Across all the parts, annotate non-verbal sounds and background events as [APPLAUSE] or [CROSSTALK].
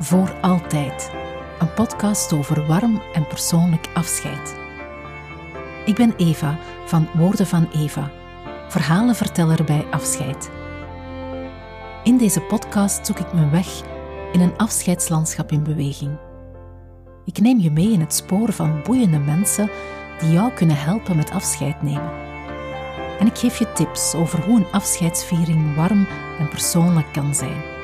Voor Altijd, een podcast over warm en persoonlijk afscheid. Ik ben Eva van Woorden van Eva, verhalenverteller bij afscheid. In deze podcast zoek ik mijn weg in een afscheidslandschap in beweging. Ik neem je mee in het spoor van boeiende mensen die jou kunnen helpen met afscheid nemen. En ik geef je tips over hoe een afscheidsviering warm en persoonlijk kan zijn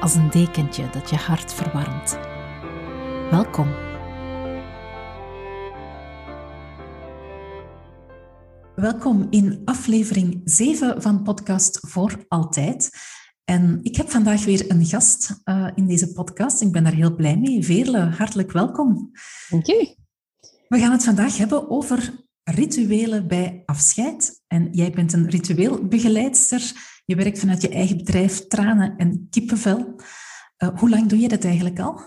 als een dekentje dat je hart verwarmt. Welkom. Welkom in aflevering 7 van podcast Voor Altijd. En ik heb vandaag weer een gast uh, in deze podcast. Ik ben daar heel blij mee. Veerle, hartelijk welkom. Dank je. We gaan het vandaag hebben over rituelen bij afscheid. En jij bent een ritueelbegeleidster. Je werkt vanuit je eigen bedrijf Tranen en Kippenvel. Uh, hoe lang doe je dat eigenlijk al?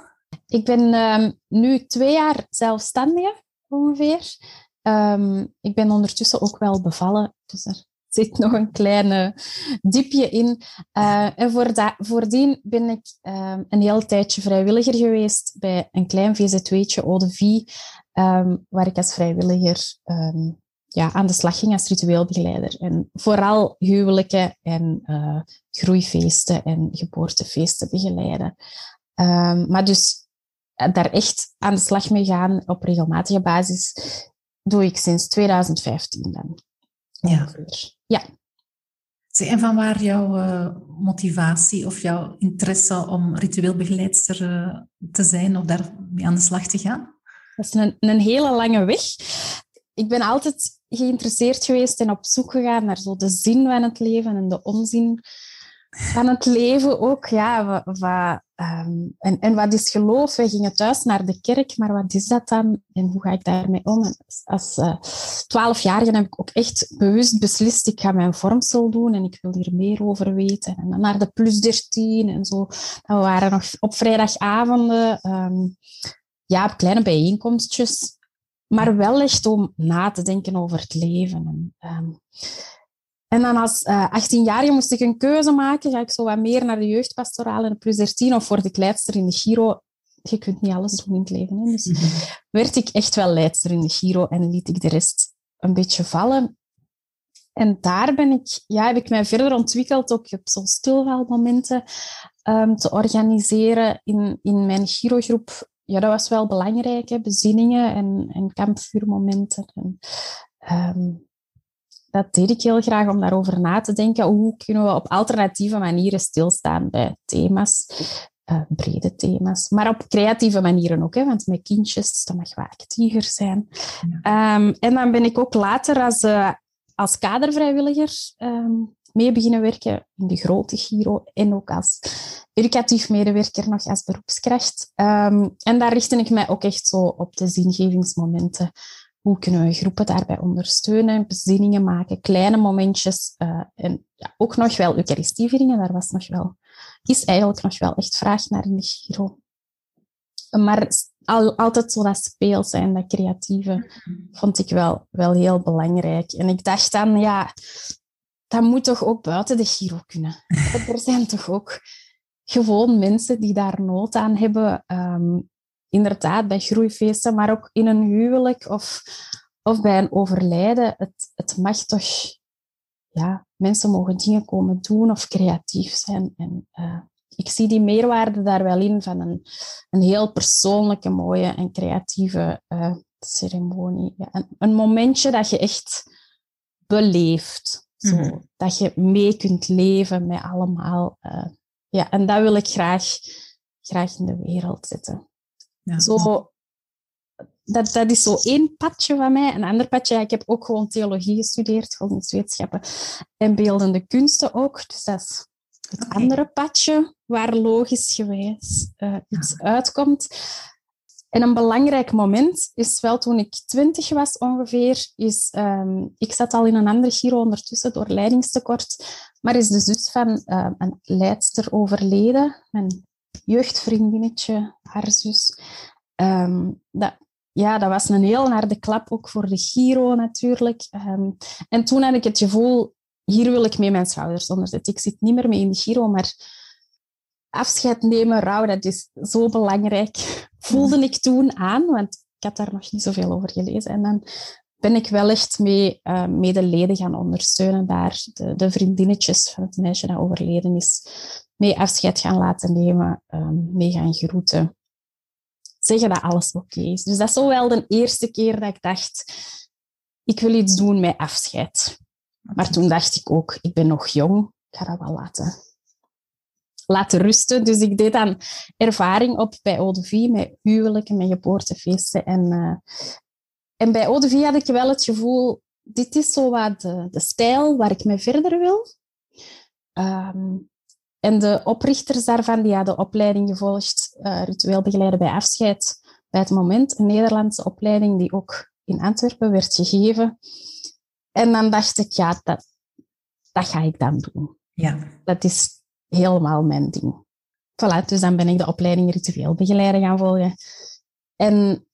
Ik ben um, nu twee jaar zelfstandige ongeveer. Um, ik ben ondertussen ook wel bevallen, dus er [LAUGHS] zit nog een kleine diepje in. Uh, en voordien ben ik um, een heel tijdje vrijwilliger geweest bij een klein VZW'tje, Ode Vie, waar ik als vrijwilliger ja, aan de slag ging als ritueelbegeleider. En vooral huwelijken en uh, groeifeesten en geboortefeesten begeleiden. Um, maar dus eh, daar echt aan de slag mee gaan op regelmatige basis doe ik sinds 2015 dan. Ja. Ja. En van waar jouw uh, motivatie of jouw interesse om ritueelbegeleidster uh, te zijn of daarmee aan de slag te gaan? Dat is een, een hele lange weg. Ik ben altijd geïnteresseerd geweest en op zoek gegaan naar zo de zin van het leven en de onzin van het leven ook. Ja, um, en, en wat is geloof? Wij gingen thuis naar de kerk, maar wat is dat dan? En hoe ga ik daarmee om? Als eh, twaalfjarige uh, heb ik ook echt bewust beslist, ik ga mijn vormsel doen en ik wil hier meer over weten. En dan naar de plus 13 en zo. we waren nog op vrijdagavonden, um, ja, op kleine bijeenkomstjes maar wel echt om na te denken over het leven. En, ehm, en dan als uh, eh, 18-jarige moest ik een keuze maken. Ga ik zo wat meer naar de jeugdpastoraal en de plus 13 of word ik leidster in de Giro? Je kunt niet alles doen in het leven. Hè? Dus mhm. werd ik echt wel leidster in de Giro en liet ik de rest een beetje vallen. En daar ben ik, ja, heb ik mij verder ontwikkeld, ook op zo'n stilvalmomenten um, te organiseren in, in mijn Giro-groep ja, dat was wel belangrijk, hè? bezinningen en, en kampvuurmomenten. En, um, dat deed ik heel graag om daarover na te denken. Hoe kunnen we op alternatieve manieren stilstaan bij thema's, uh, brede thema's, maar op creatieve manieren ook. Hè? Want met kindjes, dat mag wel actiever zijn. Um, en dan ben ik ook later als, uh, als kadervrijwilliger um, mee beginnen werken in de grote Giro en ook als educatief medewerker nog als beroepskracht. Um, en daar richtte ik mij ook echt zo op de zingevingsmomenten. Hoe kunnen we groepen daarbij ondersteunen, bezinningen maken, kleine momentjes uh, en ja, ook nog wel eucharistievieringen. Daar was nog wel, is eigenlijk nog wel echt vraag naar in de Giro. Maar al, altijd zo dat speels en dat creatieve mm-hmm. vond ik wel, wel heel belangrijk. En ik dacht dan, ja, dat moet toch ook buiten de Giro kunnen. [LAUGHS] er zijn toch ook gewoon mensen die daar nood aan hebben. Um, inderdaad, bij groeifeesten, maar ook in een huwelijk of, of bij een overlijden. Het, het mag toch... Ja, mensen mogen dingen komen doen of creatief zijn. En uh, ik zie die meerwaarde daar wel in van een, een heel persoonlijke, mooie en creatieve uh, ceremonie. Ja, een, een momentje dat je echt beleeft. Zo, mhm. Dat je mee kunt leven met allemaal. Uh, ja, en dat wil ik graag, graag in de wereld zetten. Ja. Zo, dat, dat is zo één padje van mij. Een ander padje, ja, ik heb ook gewoon theologie gestudeerd, godsdienstwetenschappen en beeldende kunsten ook. Dus dat is het andere padje waar logisch gewijs uh, iets uitkomt. En een belangrijk moment is wel toen ik twintig was ongeveer, is, um, ik zat al in een andere giro ondertussen door leidingstekort, maar is de zus van uh, een leidster overleden, mijn jeugdvriendinnetje, haar zus. Um, dat, ja, dat was een heel harde klap, ook voor de giro natuurlijk. En toen had ik het gevoel, hier wil ik mee mijn schouders onder zetten. Ik zit niet meer mee in de giro, maar afscheid nemen, rouw, dat is zo belangrijk. [LAUGHS] Voelde ik toen aan, want ik had daar nog niet zoveel over gelezen. En dan ben ik wel echt mee uh, medeleden gaan ondersteunen daar. De, de, vriendinnetjes van het meisje dat overleden is, mee afscheid gaan laten nemen, um, mee gaan groeten. Zeggen dat alles oké is. Dus dat is zo wel de eerste keer dat ik dacht, ik wil iets doen met afscheid. Maar toen dacht ik ook, ik ben nog jong, ik ga dat wel laten, laten rusten. Dus ik deed dan ervaring op bij Eau met huwelijken, met geboortefeesten. En, uh, en bij Eau had ik wel het gevoel, dit is zo wat de, de stijl waar ik mee verder wil. Um, en de oprichters daarvan die hadden opleiding gevolgd, uh, ritueel begeleiden bij afscheid bij het moment. Een Nederlandse opleiding die ook in Antwerpen werd gegeven. En dan dacht ik, ja, dat, dat ga ik dan doen. Ja. Dat is helemaal mijn ding. Voilà, dus dan ben ik de opleiding ritueel begeleider gaan volgen. En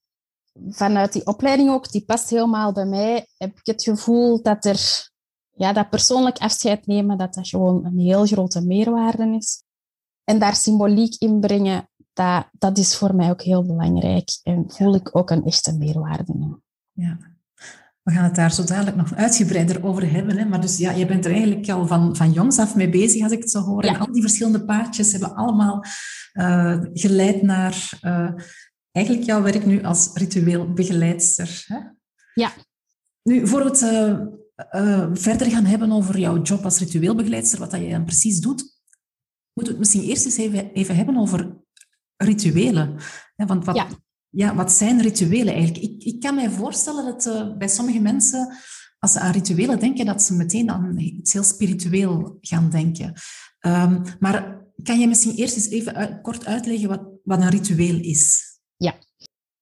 vanuit die opleiding ook, die past helemaal bij mij, heb ik het gevoel dat er, ja, dat persoonlijk afscheid nemen, dat dat gewoon een heel grote meerwaarde is. En daar symboliek in brengen, dat, dat is voor mij ook heel belangrijk. En voel ik ook een echte meerwaarde in. Ja. We gaan het daar zo dadelijk nog uitgebreider over hebben. Hè? Maar dus ja, je bent er eigenlijk al van, van jongs af mee bezig, als ik het zo hoor. En al die verschillende paardjes hebben allemaal uh, geleid naar uh, eigenlijk jouw werk nu als ritueel begeleidster. Hè? Ja. Nu, voor we het uh, verder gaan hebben over jouw job als ritueel begeleidster, wat dat je dan precies doet, moeten we het misschien eerst eens even, even hebben over rituelen. Want wat, ja ja, wat zijn rituelen eigenlijk? Ik, ik kan mij voorstellen dat uh, bij sommige mensen, als ze aan rituelen denken, dat ze meteen aan iets heel spiritueel gaan denken. Um, maar kan je misschien eerst eens even kort uitleggen wat, wat een ritueel is? Ja,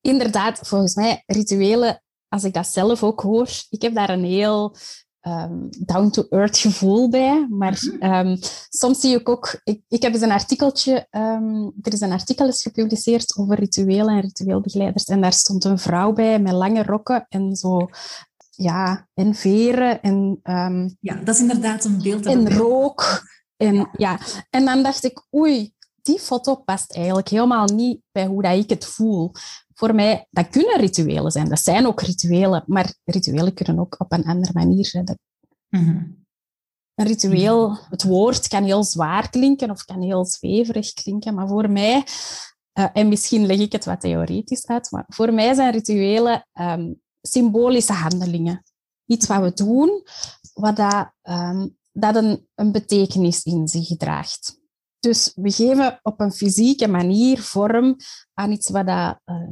inderdaad, volgens mij rituelen, als ik dat zelf ook hoor, ik heb daar een heel um, down-to-earth gevoel bij. Maar um, soms zie ik ook... Ik, ik heb eens een artikeltje... Um, er is een artikel is gepubliceerd over rituelen en ritueelbegeleiders. En daar stond een vrouw bij met lange rokken en zo... Ja, en veren en... ja, dat is inderdaad een beeld. En rook. En, ja. ja. en dan dacht ik, oei, die foto past eigenlijk helemaal niet bij hoe dat ik het voel voor mij, dat kunnen rituelen zijn. Dat zijn ook rituelen, maar rituelen kunnen ook op een andere manier zijn. Mm Een ritueel, het woord kan heel zwaar klinken of kan heel zweverig klinken, maar voor mij, uh, en misschien leg ik het wat theoretisch uit, maar voor mij zijn rituelen um, symbolische handelingen. Iets wat we doen, wat dat, um, dat een, een betekenis in zich draagt. Dus we geven op een fysieke manier vorm aan iets wat, dat, uh,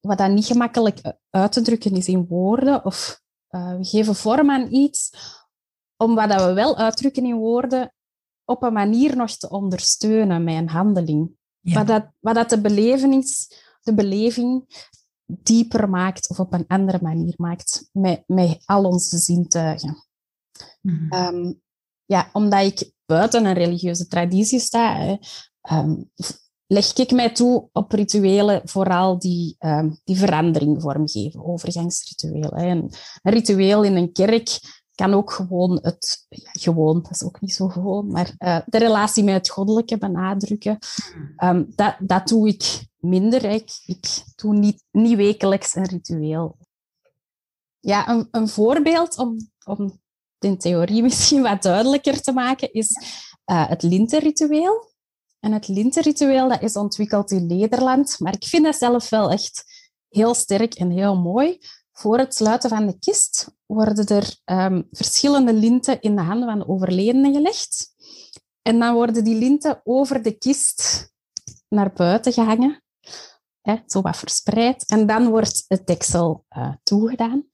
wat dat niet gemakkelijk uit te drukken is in woorden. Of uh, we geven vorm aan iets om wat dat we wel uitdrukken in woorden op een manier nog te ondersteunen met een handeling. Wat, dat, wat dat de, beleving, de beleving dieper maakt of op een andere manier maakt met, met al onze zintuigen. Mm um, ja, omdat ik buiten een religieuze traditie sta, um, leg ik mij toe op rituelen vooral die, um, die verandering vormgeven, overgangsrituelen. En een ritueel in een kerk kan ook gewoon het, ja, gewoon, dat is ook niet zo gewoon, maar uh, de relatie met het goddelijke benadrukken. Um, dat, dat doe ik minder. Ik, ik doe niet, niet wekelijks een ritueel. Ja, een, een voorbeeld om, om in theorie misschien wat duidelijker te maken, is uh, het lintenritueel. En het lintenritueel dat is ontwikkeld in Nederland, maar ik vind dat zelf wel echt heel sterk en heel mooi. Voor het sluiten van de kist worden er um, verschillende linten in de handen van de overledene gelegd. En dan worden die linten over de kist naar buiten gehangen, hè, zo wat verspreid. En dan wordt het deksel uh, toegedaan.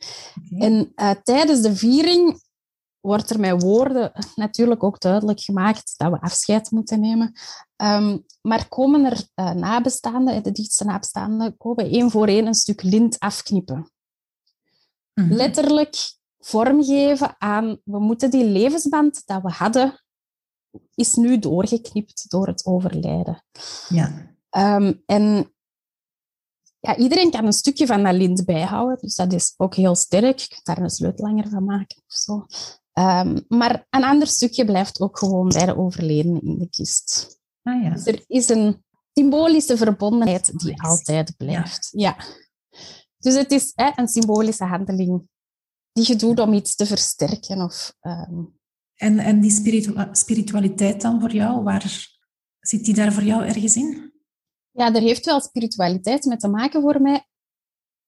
Okay. En uh, tijdens de viering wordt er met woorden natuurlijk ook duidelijk gemaakt dat we afscheid moeten nemen. Um, maar komen er uh, nabestaanden, de dichtste nabestaanden, komen één voor één een stuk lint afknippen. Mm -hmm. Letterlijk vormgeven aan, we moeten die levensband dat we hadden, is nu doorgeknipt door het overlijden. Ja. Um, en ja, iedereen kan een stukje van dat lint bijhouden, dus dat is ook heel sterk. Je kunt daar een sleutelanger van maken of zo. Um, maar een ander stukje blijft ook gewoon bij de overledene in de kist. Ah, ja. Dus er is een symbolische verbondenheid die altijd blijft. Ja. Dus het is hè, een symbolische handeling die je doet om iets te versterken. Of, ehm, En, en die spiritu- spiritualiteit dan voor jou, waar zit die daar voor jou ergens in? ja, er heeft wel spiritualiteit mee te maken voor mij.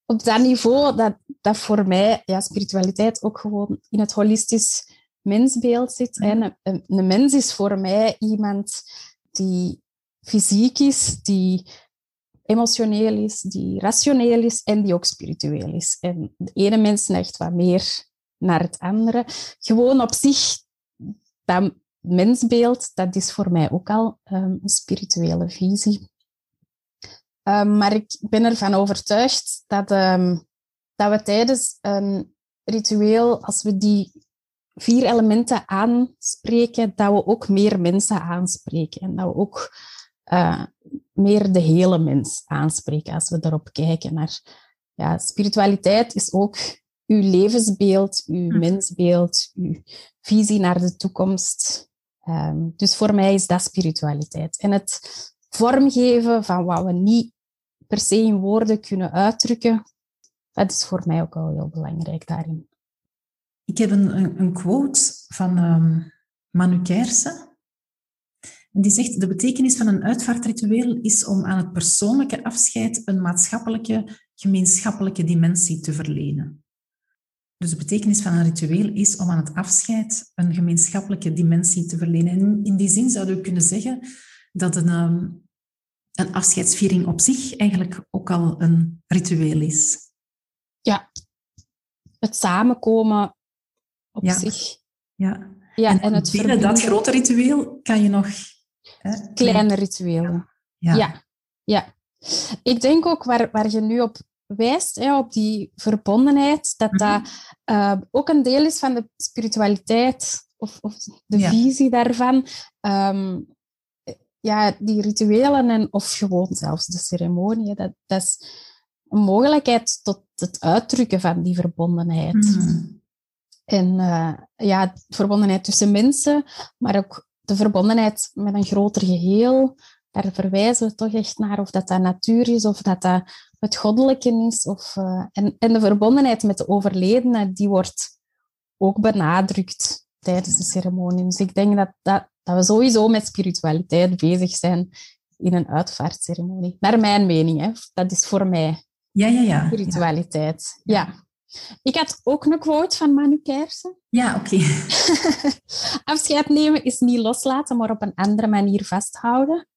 Op dat niveau dat, dat voor mij ja, spiritualiteit ook gewoon in het holistisch mensbeeld zit. Mhm. Een, een, een mens is voor mij iemand die fysiek is, die emotioneel is, die rationeel is en die ook spiritueel is. En de ene mens neigt wat meer naar het andere. Gewoon op zich, dat mensbeeld, dat is voor mij ook al ehm, een spirituele visie. Um, maar ik ben ervan overtuigd dat, um, dat we tijdens een ritueel, als we die vier elementen aanspreken, dat we ook meer mensen aanspreken. En dat we ook uh, meer de hele mens aanspreken als we daarop kijken. Naar, ja, spiritualiteit is ook uw levensbeeld, uw hm. mensbeeld, uw visie naar de toekomst. Um, dus voor mij is dat spiritualiteit. En het vormgeven van wat we niet per se in woorden kunnen uitdrukken, dat is voor mij ook al heel belangrijk daarin. Ik heb een, een, quote van um, Manu Kersen. En die zegt, de betekenis van een uitvaartritueel is om aan het persoonlijke afscheid een maatschappelijke, gemeenschappelijke dimensie te verlenen. Dus de betekenis van een ritueel is om aan het afscheid een gemeenschappelijke dimensie te verlenen. En in die zin zouden we kunnen zeggen dat een, um, een afscheidsviering op zich eigenlijk ook al een ritueel is. Ja, het samenkomen op ja. zich. Ja, ja en, en het binnen verbinden. dat grote ritueel kan je nog... Hè, Kleine rituelen. Ja. Ja. ja. Ik denk ook waar, waar je nu op wijst, hè, op die verbondenheid, dat dat uh, ook een deel is van de spiritualiteit of, of de Ja. visie daarvan. Ehm, ja, die rituelen en, of gewoon zelfs de ceremonie, dat, dat is een mogelijkheid tot het uitdrukken van die verbondenheid. Mhm. En uh, ja, verbondenheid tussen mensen, maar ook de verbondenheid met een groter geheel. Daar verwijzen we toch echt naar of dat dat natuur is of dat dat het goddelijke is. Of, uh, en, en de verbondenheid met de overledene, die wordt ook benadrukt tijdens de ceremonie. Dus ik denk dat, dat, dat we sowieso met spiritualiteit bezig zijn in een uitvaartceremonie. Naar mijn mening, hè. dat is voor mij Ja, ja, ja. spiritualiteit. Ja. ja. Ik had ook een quote van Manu Kersen. Ja, oké. [LAUGHS] [LAUGHS] Afscheid nemen is niet loslaten, maar op een andere manier vasthouden.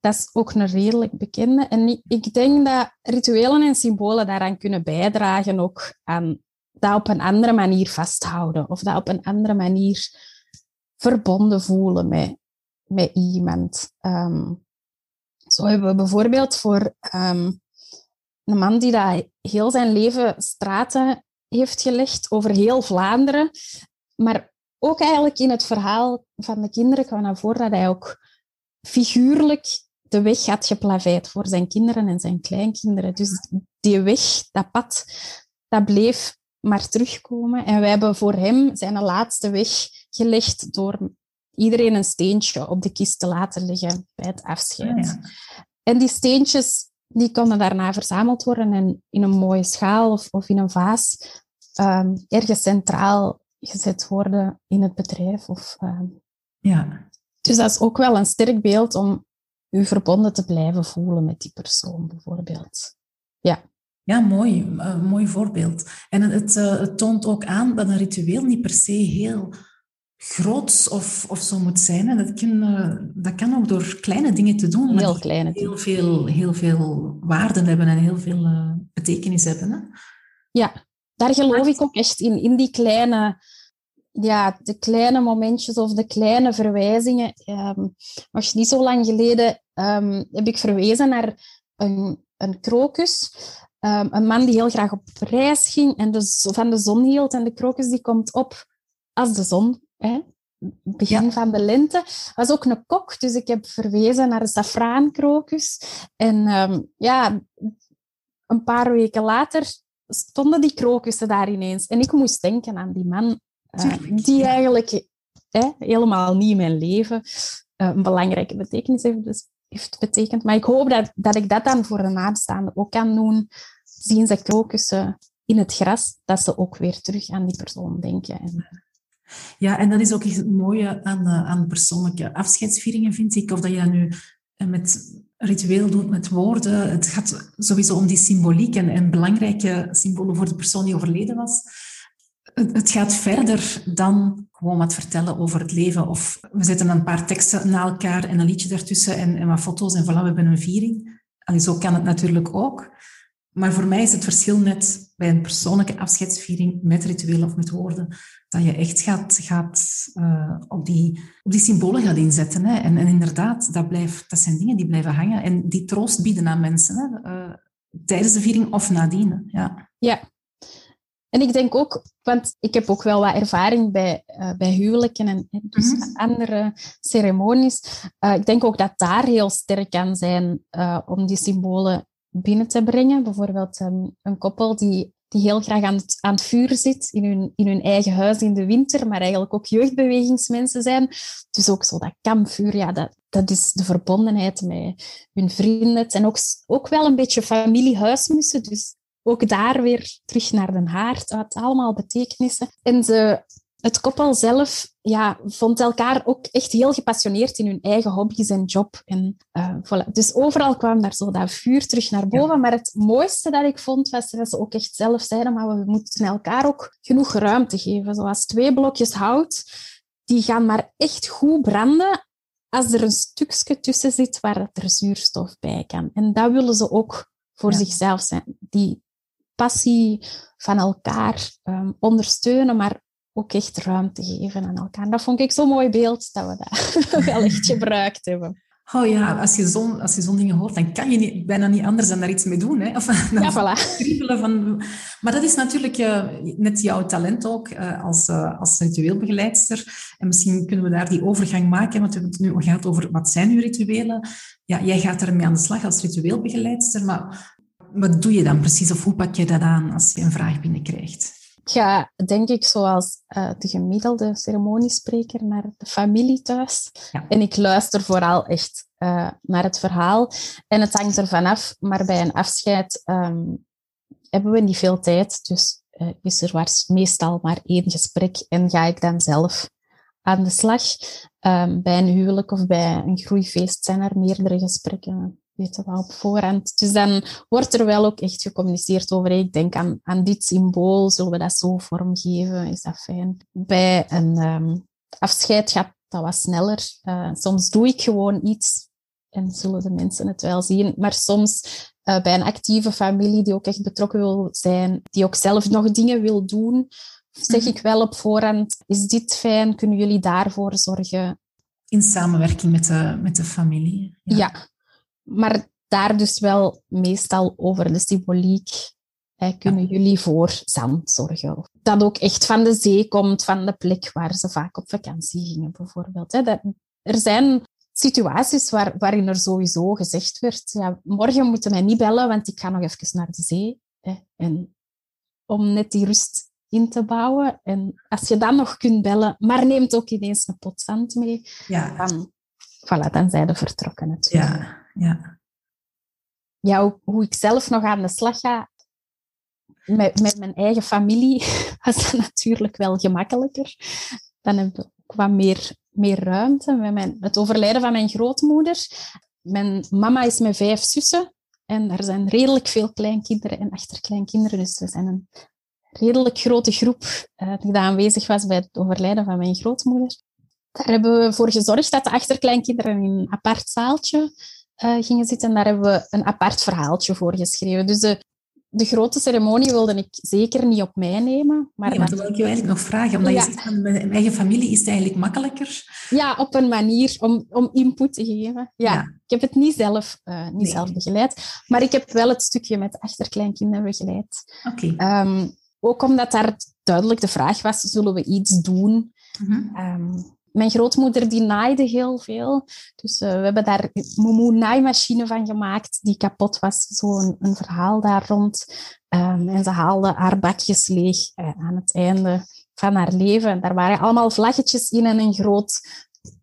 Dat is ook een redelijk bekende. En ik denk dat rituelen en symbolen daaraan kunnen bijdragen ook aan dat op een andere manier vasthouden. Of dat op een andere manier verbonden voelen met, met iemand. Um, zo hebben we bijvoorbeeld voor um, een man die dat heel zijn leven straten heeft gelegd over heel Vlaanderen. Maar ook eigenlijk in het verhaal van de kinderen kwam naar voren dat hij ook figuurlijk de weg had geplaveid voor zijn kinderen en zijn kleinkinderen. Dus die weg, dat pad, dat bleef maar terugkomen. En wij hebben voor hem zijn laatste weg gelegd door iedereen een steentje op de kist te laten liggen bij het afscheid. Ja, ja. En die steentjes die konden daarna verzameld worden en in een mooie schaal of, of in een vaas um, ergens centraal gezet worden in het bedrijf. Of, um, Ja. Dus dat is ook wel een sterk beeld om u verbonden te blijven voelen met die persoon, bijvoorbeeld. Ja. Ja, mooi. Uh, mooi voorbeeld. En het, uh, het, toont ook aan dat een ritueel niet per se heel groots of, of zo moet zijn. En dat kan, uh, dat kan ook door kleine dingen te doen. Heel kleine heel veel, heel veel waarden hebben en heel veel uh, betekenis hebben. Hè? Ja, daar geloof ik ook echt in. In die kleine, ja, de kleine momentjes of de kleine verwijzingen. Um, nog niet zo lang geleden um, heb ik verwezen naar een, een krokus. Um, een man die heel graag op reis ging en dus van de zon hield. En de krokus die komt op als de zon. Hè? Begin ja. van de lente. was ook een kok, dus ik heb verwezen naar de safraankrokus. En um, ja, een paar weken later stonden die krokussen daar ineens. En ik moest denken aan die man, uh, die eigenlijk hè, helemaal niet in mijn leven eh, een belangrijke betekenis heeft, dus, heeft betekend. Maar ik hoop dat, dat ik dat dan voor de nabestaanden ook kan doen. Zien ze krokussen in het gras, dat ze ook weer terug aan die persoon denken. En, ja, en dat is ook het mooie aan, uh, aan persoonlijke afscheidsvieringen, vind ik. Of dat je dat nu met ritueel doet, met woorden. Het gaat sowieso om die symboliek en, belangrijke symbolen voor de persoon die overleden was het, gaat verder dan gewoon wat vertellen over het leven. Of we zetten een paar teksten na elkaar en een liedje daartussen en, en wat foto's en voilà, we hebben een viering. En zo kan het natuurlijk ook. Maar voor mij is het verschil net bij een persoonlijke afscheidsviering met rituelen of met woorden, dat je echt gaat, gaat uh, op, die, op die symbolen gaat inzetten. Hè. En, en inderdaad, dat, blijft, dat zijn dingen die blijven hangen en die troost bieden aan mensen. Hè. Uh, tijdens de viering of nadien. Ja. ja, en ik denk ook, want ik heb ook wel wat ervaring bij, uh, bij huwelijken en, dus mhm. andere ceremonies. Ik denk ook dat daar heel sterk kan zijn om die symbolen binnen te brengen. Bijvoorbeeld um, een koppel die, die heel graag aan het, aan het vuur zit in hun, in hun eigen huis in de winter, maar eigenlijk ook jeugdbewegingsmensen zijn. Dus ook zo dat kampvuur, ja, dat, dat is de verbondenheid met hun vrienden. En ook, ook wel een beetje familiehuismussen. Dus ook daar weer terug naar de haard. Het allemaal betekenissen. En ze, het koppel zelf ja, vond elkaar ook echt heel gepassioneerd in hun eigen hobby's en job. En, uh, voilà. Dus overal kwam daar zo dat vuur terug naar boven. Maar het mooiste dat ik vond, was dat ze ook echt zelf zeiden, maar we moeten elkaar ook genoeg ruimte geven. Zoals twee blokjes hout, die gaan maar echt goed branden als er een stukje tussen zit waar er zuurstof bij kan. En dat willen ze ook voor zichzelf zijn. Die, passie van elkaar um, ondersteunen, maar ook echt ruimte geven aan elkaar. Dat vond ik zo'n mooi beeld dat we dat [LAUGHS] wel echt gebruikt hebben. Oh ja, als je zo'n zo dingen hoort, dan kan je niet, bijna niet anders dan daar iets mee doen. Hè? Of, [LAUGHS] ja, voilà. Van, maar dat is natuurlijk uh, net jouw talent ook uh, als, uh, als ritueelbegeleidster. En misschien kunnen we daar die overgang maken, want we hebben het nu gehad over wat zijn uw rituelen. Ja, jij gaat ermee aan de slag als ritueelbegeleidster, maar wat doe je dan precies of hoe pak je dat aan als je een vraag binnenkrijgt? Ik ga, denk ik, zoals uh, de gemiddelde ceremoniespreker naar de familie thuis. En ik luister vooral echt uh, naar het verhaal. En het hangt ervan af, maar bij een afscheid um, hebben we niet veel tijd. Dus uh, is er meestal maar één gesprek en ga ik dan zelf aan de slag. Um, bij een huwelijk of bij een groeifeest zijn er meerdere gesprekken weten we op voorhand. Dus dan wordt er wel ook echt gecommuniceerd over, ik denk aan, aan dit symbool, zullen we dat zo vormgeven, is dat fijn. Bij een um, afscheid gaat dat wat sneller. Uh, soms doe ik gewoon iets en zullen de mensen het wel zien. Maar soms uh, bij een actieve familie die ook echt betrokken wil zijn, die ook zelf nog dingen wil doen, zeg mhm. ik wel op voorhand, is dit fijn? Kunnen jullie daarvoor zorgen? In samenwerking met de, met de familie. ja, ja maar daar dus wel meestal over de symboliek kunnen jullie voor zand zorgen. Dat ook echt van de zee komt, van de plek waar ze vaak op vakantie gingen, bijvoorbeeld. Hè. Dat, er zijn situaties waar, waarin er sowieso gezegd werd, ja, morgen moeten mij niet bellen, want ik ga nog even naar de zee. Hè. En om net die rust in te bouwen. En als je dan nog kunt bellen, maar neemt ook ineens een pot zand mee, ja. dan, voilà, dan zijn ze vertrokken natuurlijk. Ja ja. Ja, hoe, ik zelf nog aan de slag ga met, met mijn eigen familie, [LAUGHS] was dat natuurlijk wel gemakkelijker. Dan heb ik ook wat meer, meer ruimte. Met mijn, het overlijden van mijn grootmoeder. Mijn mama is met vijf zussen. En er zijn redelijk veel kleinkinderen en achterkleinkinderen. Dus we zijn een redelijk grote groep uh, die aanwezig was bij het overlijden van mijn grootmoeder. Daar hebben we voor gezorgd dat de achterkleinkinderen in een apart zaaltje uh, gingen zitten. En daar hebben we een apart verhaaltje voor geschreven. Dus de, de grote ceremonie wilde ik zeker niet op mij nemen. Maar nee, dat wil ik je eigenlijk nog vragen. Omdat je zegt, van mijn eigen familie is het eigenlijk makkelijker. Ja, op een manier om, om input te geven. Ja, ik heb het niet zelf, uh, niet zelf begeleid. Maar ik heb wel het stukje met achterkleinkinderen begeleid. Oké. Okay. Um, ehm, ook omdat daar duidelijk de vraag was, zullen we iets doen? Mm -hmm. um, mijn grootmoeder die naaide heel veel. Dus uh, we hebben daar een moe naaimachine van gemaakt die kapot was. Zo'n een verhaal daar rond. Um, en ze haalde haar bakjes leeg uh, aan het einde van haar leven. En daar waren allemaal vlaggetjes in en een groot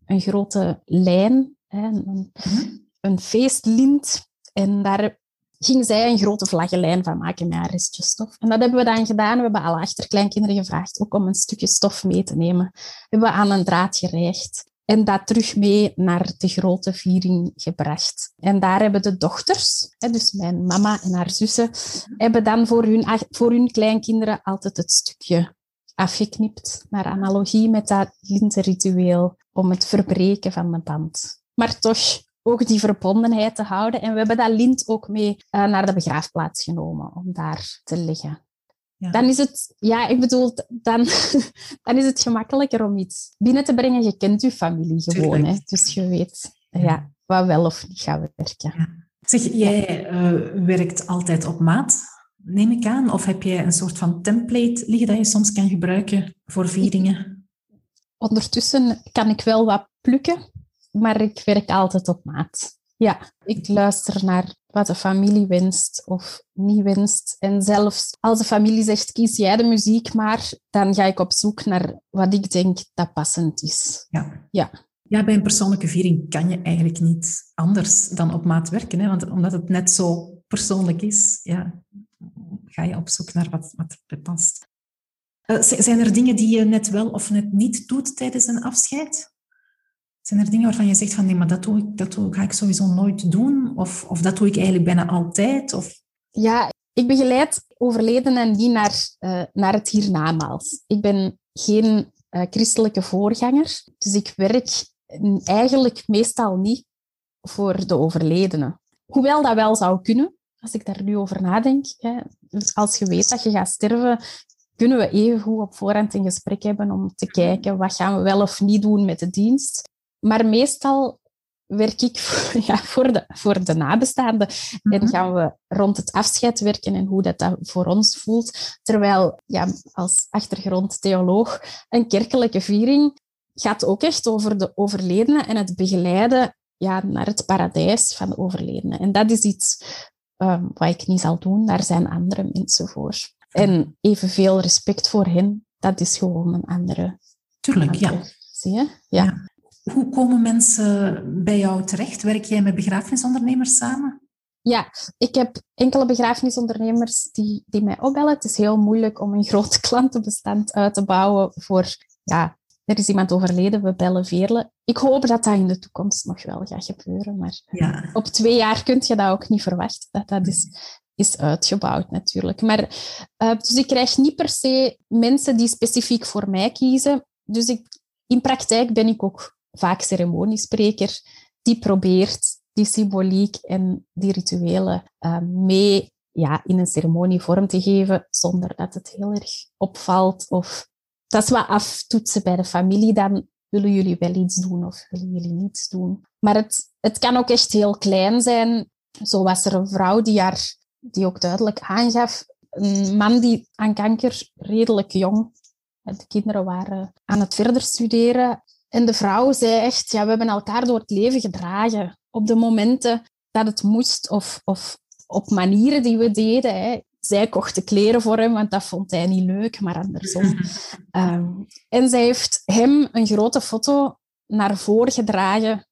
een grote lijn, hè, een, Mhm. een feestlint. En daar ging zij een grote vlaggenlijn van maken met haar restje stof. En dat hebben we dan gedaan. We hebben alle achterkleinkinderen gevraagd ook om een stukje stof mee te nemen. Hebben we aan een draad gereigd. En dat terug mee naar de grote viering gebracht. En daar hebben de dochters, dus mijn mama en haar zussen, hebben dan voor hun, voor hun kleinkinderen altijd het stukje afgeknipt. Naar analogie met dat lintenritueel om het verbreken van de band. Maar toch ook die verbondenheid te houden. En we hebben dat lint ook mee eh, naar de begraafplaats genomen om daar te liggen. Ja. Dan is het, ja, ik bedoel, dan, [LAUGHS] dan is het gemakkelijker om iets binnen te brengen. Je kent je familie gewoon, Tuurlijk. hè, dus je weet Ja. ja. wat wel of niet gaat werken. Zeg, jij eh, werkt altijd op maat, neem ik aan? Of heb jij een soort van template liggen dat je soms kan gebruiken voor vieringen? Ondertussen kan ik wel wat plukken, maar ik werk altijd op maat. Ja, ik luister naar wat de familie wenst of niet wenst. En zelfs als de familie zegt, kies jij de muziek maar, dan ga ik op zoek naar wat ik denk dat passend is. Ja. Ja. Ja, bij een persoonlijke viering kan je eigenlijk niet anders dan op maat werken. Hè? Want omdat het net zo persoonlijk is, ja, ga je op zoek naar wat, wat erbij past. Eh, zijn er dingen die je net wel of net niet doet tijdens een afscheid? Zijn er dingen waarvan je zegt van nee, maar dat, doe ik, dat doe, ga ik sowieso nooit doen? Of, of dat doe ik eigenlijk bijna altijd? Of, Ja, ik begeleid overledenen niet naar, eh, naar het hiernamaals. Ik ben geen eh, christelijke voorganger, dus ik werk eigenlijk meestal niet voor de overledene. Hoewel dat wel zou kunnen, als ik daar nu over nadenk. Hè. Als je weet dat je gaat sterven, kunnen we even op voorhand een gesprek hebben om te kijken wat gaan we wel of niet doen met de dienst. Maar meestal werk ik [LAUGHS] voor, ja, voor, de, voor de nabestaanden. En Mhm. gaan we rond het afscheid werken en hoe dat, dat voor ons voelt. Terwijl ja, als achtergrond theoloog een kerkelijke viering gaat ook echt over de overledene en het begeleiden ja, naar het paradijs van de overledene. En dat is iets um, wat ik niet zal doen. Daar zijn andere mensen voor. En evenveel respect voor hen, dat is gewoon een andere. Tuurlijk, ja. Zie je? Ja. ja. Hoe komen mensen bij jou terecht? Werk jij met begrafenisondernemers samen? Ja, ik heb enkele begrafenisondernemers die, die mij opbellen. Het is heel moeilijk om een [LAUGHS] groot klantenbestand uit te bouwen voor, ja, er is iemand overleden, we bellen Veerle. Ik hoop dat dat in de toekomst nog wel gaat gebeuren, maar ja. op twee jaar kun je dat ook niet verwachten. Dat dat is, is uitgebouwd natuurlijk. Maar, uh, dus ik krijg niet per se mensen die specifiek voor mij kiezen. Dus ik, in praktijk ben ik ook vaak ceremoniespreker die probeert die symboliek en die rituelen uh, mee ja, in een ceremonie vorm te geven, zonder dat het heel erg opvalt. Of dat is wat aftoetsen bij de familie. Dan willen jullie wel iets doen of willen jullie niets doen. Maar het, het kan ook echt heel klein zijn. Zo was er een vrouw die, haar, die ook duidelijk aangaf, een man die aan kanker redelijk jong, de kinderen waren aan het verder studeren. En de vrouw zei echt, ja, we hebben elkaar door het leven gedragen. Op de momenten dat het moest of, of op manieren die we deden. Hè. Zij kocht de kleren voor hem, want dat vond hij niet leuk, maar andersom. um, [LAUGHS] en zij heeft hem een grote foto naar voren gedragen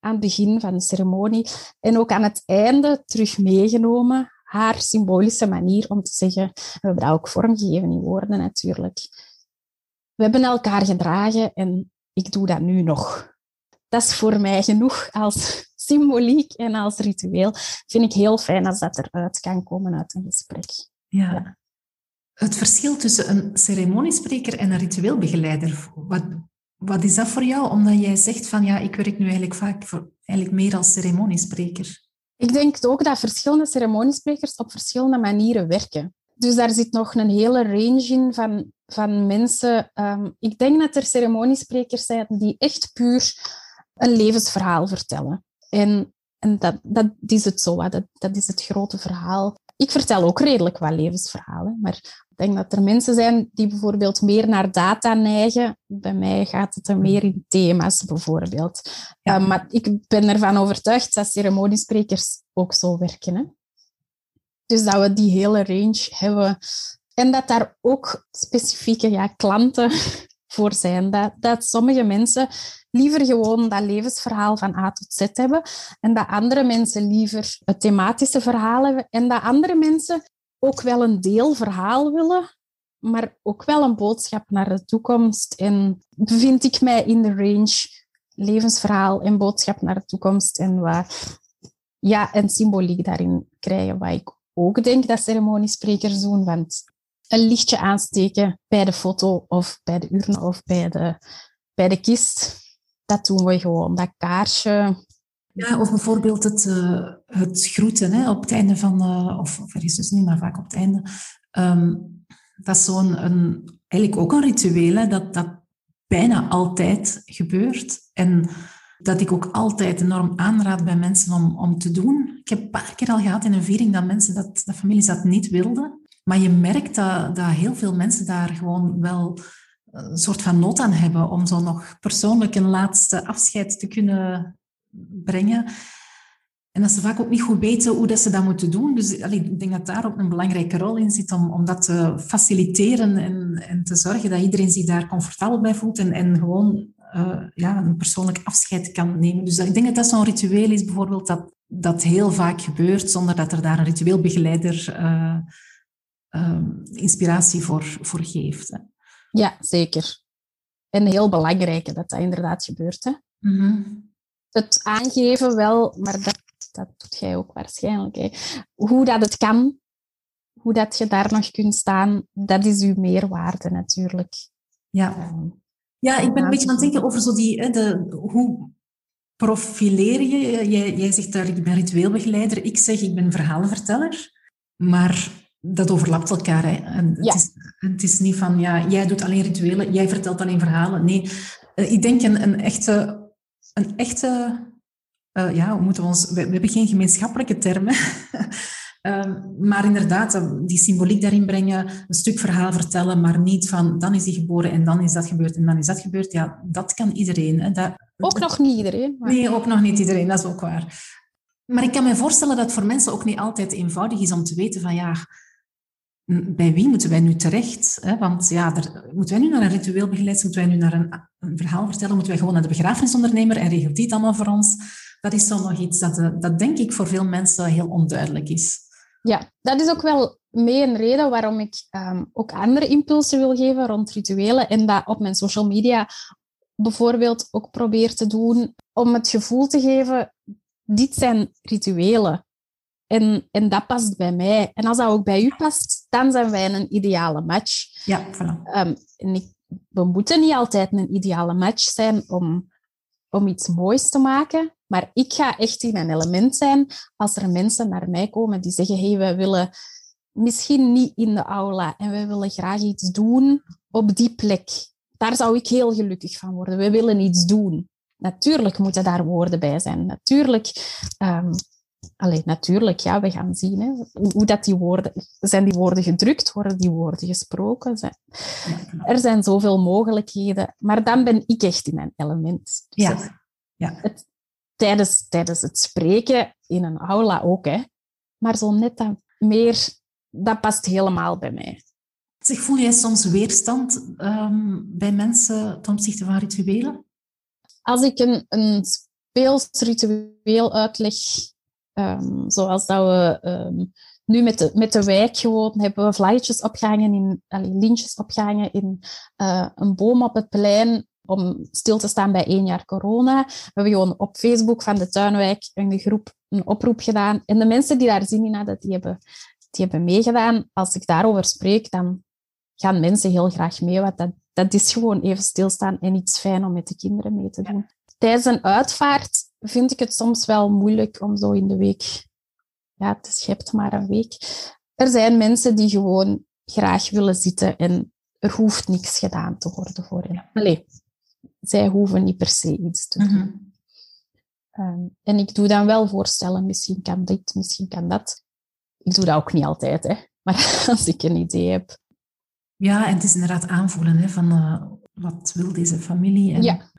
aan het begin van de ceremonie. En ook aan het einde terug meegenomen. Haar symbolische manier om te zeggen, we hebben dat ook vormgegeven in woorden natuurlijk. We hebben elkaar gedragen en ik doe dat nu nog. Dat is voor mij genoeg als symboliek en als ritueel. Vind ik heel fijn als dat eruit kan komen uit een gesprek. Ja. ja. Het verschil tussen een ceremoniespreker en een ritueelbegeleider, wat, wat is dat voor jou? Omdat jij zegt van ja, ik werk nu eigenlijk vaak voor, eigenlijk meer als ceremoniespreker. Ik denk ook dat verschillende ceremoniesprekers op verschillende manieren werken. Dus daar zit nog een hele range in van, van mensen. Um, ik denk dat er ceremoniesprekers zijn die echt puur een levensverhaal vertellen. En, en dat, dat is het zo, dat, dat is het grote verhaal. Ik vertel ook redelijk wat levensverhalen, maar ik denk dat er mensen zijn die bijvoorbeeld meer naar data neigen. Bij mij gaat het er meer in thema's, bijvoorbeeld. Ja. Uh, maar ik ben ervan overtuigd dat ceremoniesprekers ook zo werken. Hè? Dus dat we die hele range hebben. En dat daar ook specifieke ja, klanten [LAUGHS] voor zijn. Dat, dat sommige mensen liever gewoon dat levensverhaal van A tot Z hebben en dat andere mensen liever het thematische verhaal hebben en dat andere mensen ook wel een deelverhaal willen, maar ook wel een boodschap naar de toekomst. En bevind ik mij in de range levensverhaal en boodschap naar de toekomst en wat ja, en symboliek daarin krijgen, wat ik ook denk dat ceremoniesprekers doen, want een lichtje aansteken bij de foto of bij de urne of bij de, bij de kist, dat doen we gewoon. Dat kaarsje. Ja, of bijvoorbeeld het, uh, het groeten hè, op het einde van, uh, of, of is dus niet, maar vaak op het einde. Um, dat is zo'n, eigenlijk ook een ritueel, hè, dat, dat bijna altijd gebeurt. En dat ik ook altijd enorm aanraad bij mensen om, om te doen. Ik heb een paar keer al gehad in een viering dat mensen dat, dat families dat niet wilden. Maar je merkt dat, dat heel veel mensen daar gewoon wel een soort van nood aan hebben om zo nog persoonlijk een laatste afscheid te kunnen brengen. En dat ze vaak ook niet goed weten hoe dat ze dat moeten doen. Dus ik denk dat daar ook een belangrijke rol in zit om, om dat te faciliteren en, en te zorgen dat iedereen zich daar comfortabel bij voelt en, gewoon uh, ja, een persoonlijk afscheid kan nemen. Dus ik denk dat dat zo'n ritueel is, bijvoorbeeld, dat, dat heel vaak gebeurt zonder dat er daar een ritueelbegeleider uh, uh, inspiratie voor, voor geeft. Hè. Ja, zeker. En heel belangrijk dat dat inderdaad gebeurt. Hè? Mm -hmm. Het aangeven wel, maar dat dat doet jij ook waarschijnlijk. Hè. Hoe dat het kan, hoe dat je daar nog kunt staan, dat is uw meerwaarde natuurlijk. Ja, ehm, ja ik ben een beetje aan het denken over zo die, hè, de, hoe profileer je? Jij, jij zegt daar, ik ben ritueelbegeleider. Ik zeg, ik ben verhalenverteller. Maar dat overlapt elkaar. Hè. En het, is, het is niet van, ja, jij doet alleen rituelen, jij vertelt alleen verhalen. Nee, eh, ik denk een, een echte, een echte uh, ja, we, moeten ons, we, hebben geen gemeenschappelijke termen. uh, [LAUGHS] maar inderdaad, eh, die symboliek daarin brengen, een stuk verhaal vertellen, maar niet van dan is hij geboren en dan is dat gebeurd en dan is dat gebeurd. Ja, dat kan iedereen. Hè. Dat, ook nog niet iedereen. Maar... Nee, ook nog niet iedereen, dat is ook waar. Maar ik kan me voorstellen dat het voor mensen ook niet altijd eenvoudig is om te weten van ja, bij wie moeten wij nu terecht? Hè? Want ja, er, moeten wij nu naar een ritueel begeleid? Moeten wij nu naar een, verhaal vertellen? Moeten wij gewoon naar de begrafenisondernemer en regelt die het allemaal voor ons? dat is zo nog iets dat, eh, dat denk ik voor veel mensen heel onduidelijk is. Ja, dat is ook wel mee een reden waarom ik um, ook andere impulsen wil geven rond rituelen en dat op mijn social media bijvoorbeeld ook probeer te doen om het gevoel te geven, dit zijn rituelen. En, en dat past bij mij. En als dat ook bij u past, dan zijn wij een ideale match. Ja, voilà. Um, en ik, we moeten niet altijd een ideale match zijn om, om iets moois te maken. Maar ik ga echt in mijn element zijn als er mensen naar mij komen die zeggen: hey, wij willen misschien niet in de aula en wij willen graag iets doen op die plek. Daar zou ik heel gelukkig van worden. We willen iets doen. Natuurlijk moeten daar woorden bij zijn. Natuurlijk, um, allee, natuurlijk ja, we gaan zien hè, hoe, dat die woorden... Zijn die woorden gedrukt? Worden die woorden gesproken? Zijn, er zijn zoveel mogelijkheden. Maar dan ben ik echt in mijn element. Dus ja. ja. Het, tijdens, tijdens het spreken in een aula ook. Hè. Maar zo net dat meer, dat past helemaal bij mij. Zeg, voel jij soms weerstand um, bij mensen ten opzichte van rituelen? Als ik een, een speels ritueel uitleg, um, zoals dat we um, nu met de, met de wijk gewoon hebben we vlaggetjes opgehangen, in, allee, lintjes opgehangen in uh, een boom op het plein om stil te staan bij één jaar corona. We hebben gewoon op Facebook van de Tuinwijk een groep een oproep gedaan. En de mensen die daar zin in hadden, die hebben, die hebben meegedaan. Als ik daarover spreek, dan gaan mensen heel graag mee. Want dat, dat is gewoon even stilstaan en iets fijn om met de kinderen mee te doen. Tijdens een uitvaart vind ik het soms wel moeilijk om zo in de week... Ja, het is, je hebt maar een week. Er zijn mensen die gewoon graag willen zitten en er hoeft niks gedaan te worden voor hen. Allee, zij hoeven niet per se iets te doen. Mhm. Ehm, en ik doe dan wel voorstellen, misschien kan dit, misschien kan dat. Ik doe dat ook niet altijd, hè. [LAUGHS] maar als ik een idee heb. Ja, en het is inderdaad aanvoelen hè, van uh, wat wil deze familie. En... Ja,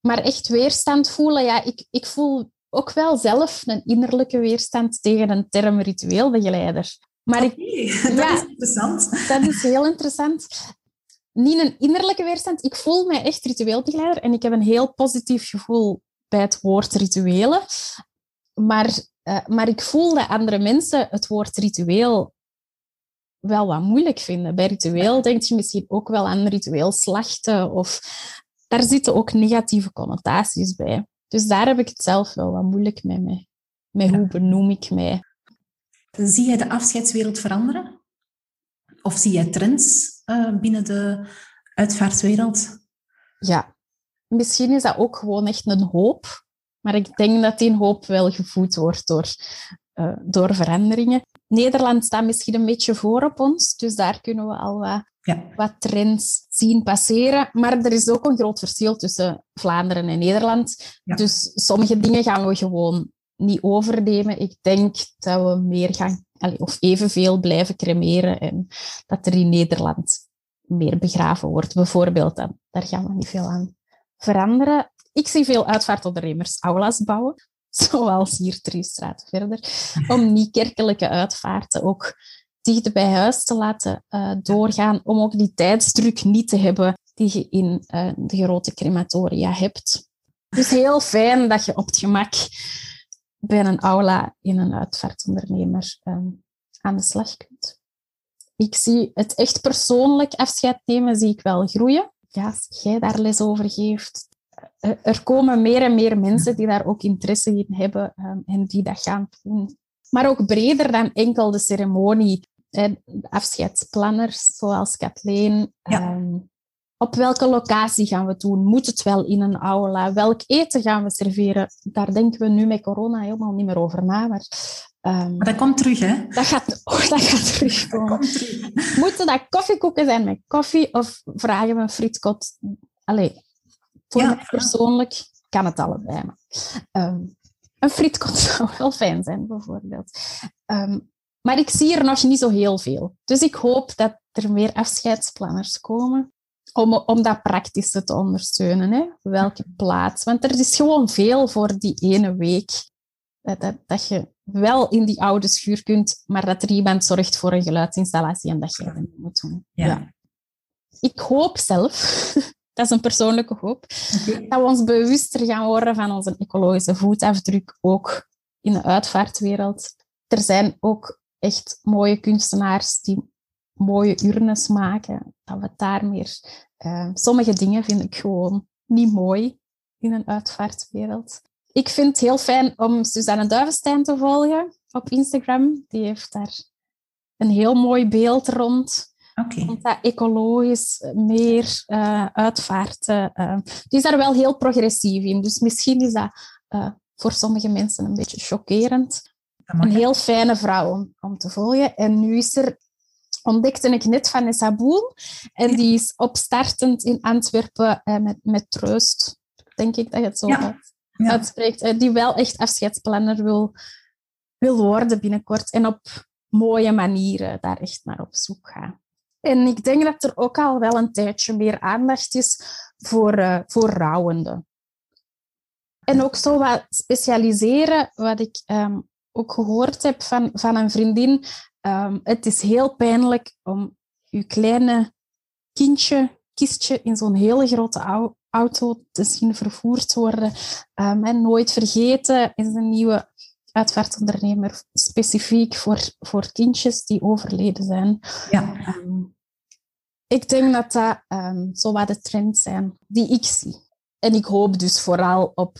maar echt weerstand voelen, ja, ik, ik voel ook wel zelf een innerlijke weerstand tegen een term ritueelbegeleider. Maar ik, [LAUGHS] dat ja, is interessant. Dat is heel interessant niet een innerlijke weerstand. Ik voel mij echt ritueelbegeleider en ik heb een heel positief gevoel bij het woord rituelen. Maar, uh, maar ik voel dat andere mensen het woord ritueel wel wat moeilijk vinden. Bij ritueel denk je misschien ook wel aan ritueel slachten of daar zitten ook negatieve connotaties bij. Dus daar heb ik het zelf wel wat moeilijk mee. Met, met hoe benoem ik mij. Zie jij de afscheidswereld veranderen? Of zie jij trends uh, binnen de uitvaartwereld? Ja, misschien is dat ook gewoon echt een hoop. Maar ik denk dat die hoop wel gevoed wordt door, uh, door veranderingen. Nederland staat misschien een beetje voor op ons, dus daar kunnen we al wat, ja. wat trends zien passeren. Maar er is ook een groot verschil tussen Vlaanderen en Nederland. Dus sommige dingen gaan we gewoon niet overnemen. Ik denk dat we meer gaan, of evenveel blijven cremeren en dat er in Nederland meer begraven wordt, bijvoorbeeld. Dan. Daar gaan we niet veel aan veranderen. Ik zie veel uitvaartondernemers aulas bouwen, [LAUGHS] zoals hier drie straten verder, om niet-kerkelijke uitvaarten ook dicht bij huis te laten uh, doorgaan, om ook die tijdsdruk niet te hebben die je in uh, de grote crematoria hebt. Het is heel fijn dat je op het gemak bij een aula in een uitvaartondernemer um, aan de slag kunt. Ik zie het echt persoonlijk afscheid nemen, zie ik wel groeien. Ja, als jij daar les over geeft, er komen meer en meer mensen die daar ook interesse in hebben um, en die dat gaan doen. Maar ook breder dan enkel de ceremonie. De afscheidsplanners, zoals Kathleen. Ja. Um, op welke locatie gaan we doen? Moet het wel in een aula? Welk eten gaan we serveren? Daar denken we nu met corona helemaal niet meer over na. Maar, um, maar dat komt terug, hè? Dat gaat, [LAUGHS] oh, dat gaat terugkomen. Dat Moeten dat koffiekoeken zijn met koffie of vragen we een frietkot? Allee, voor mij persoonlijk kan het allebei. Maar, um, een frietkot [LAUGHS] zou wel fijn zijn, bijvoorbeeld. Um, maar ik zie er nog niet zo heel veel. Dus ik hoop dat er meer afscheidsplanners komen om, om dat praktische te ondersteunen. Hè? Welke plaats? Want er is gewoon veel voor die ene week. Dat, dat, dat, je wel in die oude schuur kunt, maar dat er iemand zorgt voor een geluidsinstallatie en dat je dat niet moet doen. Ja. ja. Ik hoop zelf [LAUGHS] dat is een persoonlijke hoop, dat we ons bewuster gaan worden van onze ecologische voetafdruk, ook in de uitvaartwereld. Er zijn ook echt mooie kunstenaars die mooie urnes maken, dat we daar meer... Uh, sommige dingen vind ik gewoon niet mooi in een uitvaartwereld. Ik vind het heel fijn om Suzanne Duivenstein te volgen op Instagram. Die heeft daar een heel mooi beeld rond Okay. Want dat ecologisch meer uh, uitvaarten. Uh, die is daar wel heel progressief in. Dus misschien is dat uh, voor sommige mensen een beetje chockerend. Een heel fijne vrouw om, om te volgen. En nu is er, ontdekte ik net Vanessa Boel. En die is opstartend in Antwerpen met, met Troost. Denk ik dat je het zo ja. uitspreekt. die wel echt afscheidsplanner wil, wil worden binnenkort. En op mooie manieren daar echt naar op zoek gaan. En ik denk dat er ook al wel een tijdje meer aandacht is voor, uh, voor rouwenden. En ook zo wat specialiseren, wat ik um, ook gehoord heb van, van een vriendin. Um, het is heel pijnlijk om je kleine kindje, kistje in zo'n hele grote auto te zien vervoerd worden. Um, en nooit vergeten is een nieuwe uitvaartondernemer specifiek voor, voor kindjes die overleden zijn. Ja. Um, ik denk dat dat zo wat de trends zijn die ik zie. En ik hoop dus vooral op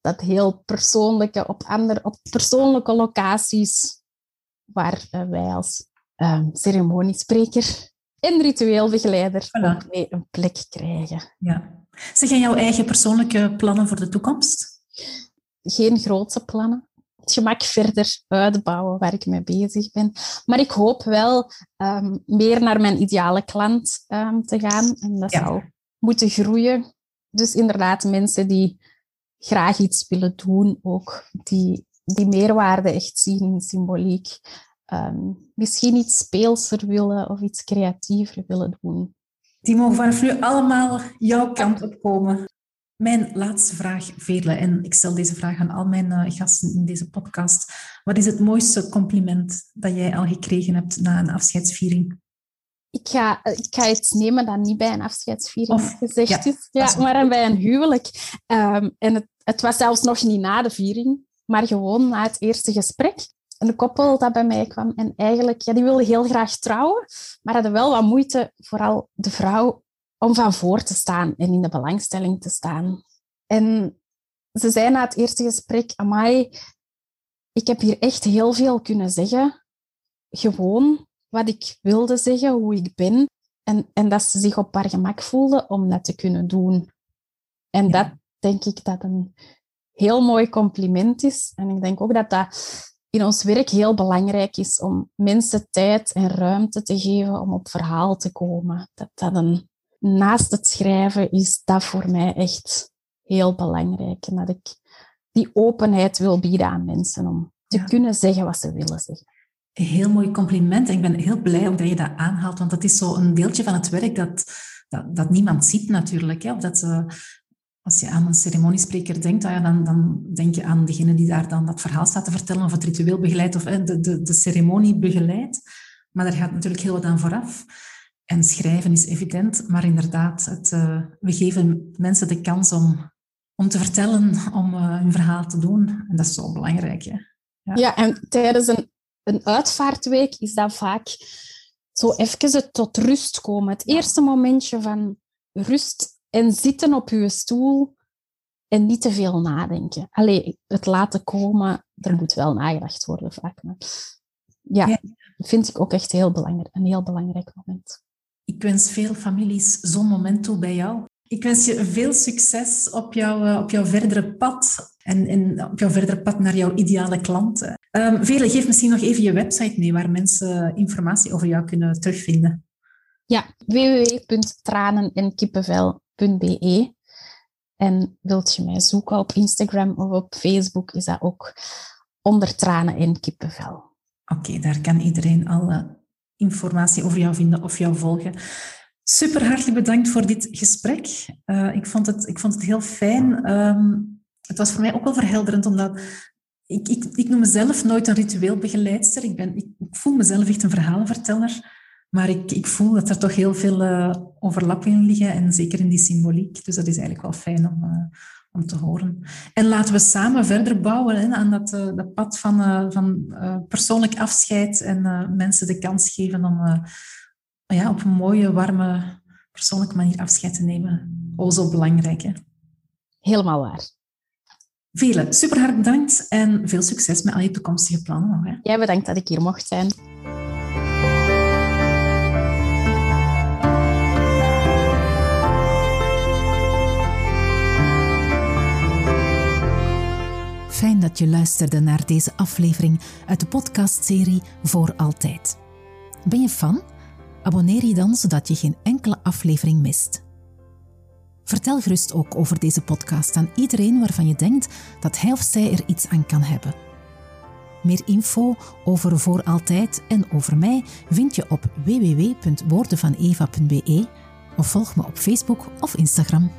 dat heel persoonlijke, op, andere, op persoonlijke locaties waar uh, wij als um, ceremoniespreker en ritueelbegeleider voilà. mee een plek krijgen. Ja. Zeg jij jouw eigen persoonlijke plannen voor de toekomst? Geen grote plannen het gemak verder uitbouwen waar ik mee bezig ben. Maar ik hoop wel um, meer naar mijn ideale klant um, te gaan. En dat ja. zou moeten groeien. Dus inderdaad, mensen die graag iets willen doen, ook die, die meerwaarde echt zien in symboliek. Um, misschien iets speelser willen of iets creatiever willen doen. Die mogen vanaf nu allemaal jouw kant op komen. Mijn laatste vraag, Veerle, en ik stel deze vraag aan al mijn uh, gasten in deze podcast. Wat is het mooiste compliment dat jij al gekregen hebt na een afscheidsviering? ik ga, ik ga iets nemen dat niet bij een afscheidsviering gezegd is, ja, maar bij een huwelijk. Um, en het, het was zelfs nog niet na de viering, maar gewoon na het eerste gesprek. Een koppel dat bij mij kwam en eigenlijk, ja, die wilde heel graag trouwen, maar hadden wel wat moeite, vooral de vrouw, om van voor te staan en in de belangstelling te staan. En ze zei na het eerste gesprek, amai, ik heb hier echt heel veel kunnen zeggen. Gewoon wat ik wilde zeggen, hoe ik ben. En, en dat ze zich op haar gemak voelde om dat te kunnen doen. En dat denk ik dat een heel mooi compliment is. En ik denk ook dat dat in ons werk heel belangrijk is om mensen tijd en ruimte te geven om op verhaal te komen. Dat dat een, naast het schrijven is dat voor mij echt heel belangrijk. En dat ik die openheid wil bieden aan mensen om te kunnen zeggen wat ze willen zeggen. Een heel mooi compliment. En ik ben heel blij ook dat je dat aanhaalt, want dat is zo een deeltje van het werk dat, dat, dat niemand ziet natuurlijk. Hè? Of dat, uh, als je aan een ceremoniespreker denkt, ah ja, dan, dan denk je aan degene die daar dan dat verhaal staat te vertellen, of het ritueel begeleidt, of de, de, de ceremonie begeleidt. Maar daar gaat natuurlijk heel wat aan vooraf. En schrijven is evident, maar inderdaad, het, uh, we geven mensen de kans om, om te vertellen, om uh, hun verhaal te doen. En dat is zo belangrijk. Hè? Ja. ja, en tijdens een, een uitvaartweek is dat vaak zo even het tot rust komen. Het eerste momentje van rust en zitten op je stoel en niet te veel nadenken. Allee, het laten komen, er moet wel nagedacht worden vaak. Maar ja, ja, dat vind ik ook echt heel belangrijk, een heel belangrijk moment. Ik wens veel families zo'n moment toe bij jou. Ik wens je veel succes op jouw, eh, op jouw verdere pad en, en op jouw verdere pad naar jouw ideale klanten. Um, Vele, geef misschien nog even je website mee waar mensen informatie over jou kunnen terugvinden. Ja, www.tranenenkippenvel.be. En wilt je mij zoeken op Instagram of op Facebook, is dat ook onder tranen en kippenvel. Oké, daar kan iedereen alle informatie over jou vinden of jou volgen. Super hartelijk bedankt voor dit gesprek. Uh, ik, vond het, ik vond het heel fijn. Um, het was voor mij ook wel verhelderend, omdat ik, ik, ik noem mezelf nooit een ritueelbegeleidster. Ik, ben, ik, ik voel mezelf echt een verhalenverteller. Maar ik, ik voel dat er toch heel veel uh, overlappingen liggen, en zeker in die symboliek. Dus dat is eigenlijk wel fijn om, uh, om te horen. En laten we samen verder bouwen hè, aan dat, uh, dat pad van, van persoonlijk afscheid en mensen de kans geven om ja, op een mooie, warme, persoonlijke manier afscheid te nemen. O, zo belangrijk. Hè? Helemaal waar. Vele, super hard bedankt en veel succes met al je toekomstige plannen nog. Hè. Jij bedankt dat ik hier mocht zijn. Je luisterde naar deze aflevering uit de podcastserie Voor Altijd. Ben je fan? Abonneer je dan zodat je geen enkele aflevering mist. Vertel gerust ook over deze podcast aan iedereen waarvan je denkt dat hij of zij er iets aan kan hebben. Meer info over Voor Altijd en over mij vind je op www.woordenvaneva.be of volg me op Facebook of Instagram.